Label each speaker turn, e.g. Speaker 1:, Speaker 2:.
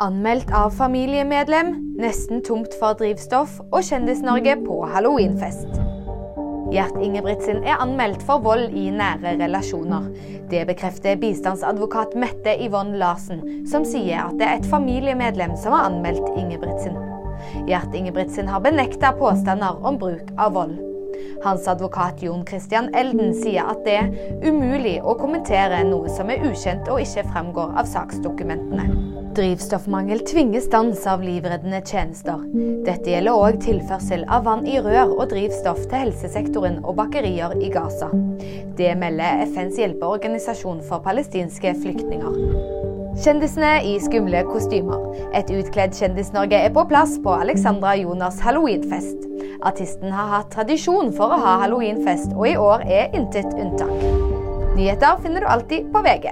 Speaker 1: Anmeldt av familiemedlem, nesten tomt for drivstoff og Kjendis-Norge på halloweenfest. Gjert Ingebrigtsen er anmeldt for vold i nære relasjoner. Det bekrefter bistandsadvokat Mette Yvonne Larsen, som sier at det er et familiemedlem som har anmeldt Ingebrigtsen. Gjert Ingebrigtsen har benekta påstander om bruk av vold. Hans advokat Jon Christian Elden sier at det er umulig å kommentere noe som er ukjent og ikke fremgår av saksdokumentene. Drivstoffmangel tvinger stans av livreddende tjenester. Dette gjelder òg tilførsel av vann i rør og drivstoff til helsesektoren og bakerier i Gaza. Det melder FNs hjelpeorganisasjon for palestinske flyktninger. Kjendisene i skumle kostymer. Et utkledd Kjendis-Norge er på plass på Alexandra Jonas halloweenfest. Artisten har hatt tradisjon for å ha halloweenfest, og i år er intet unntak. Nyheter finner du alltid på VG.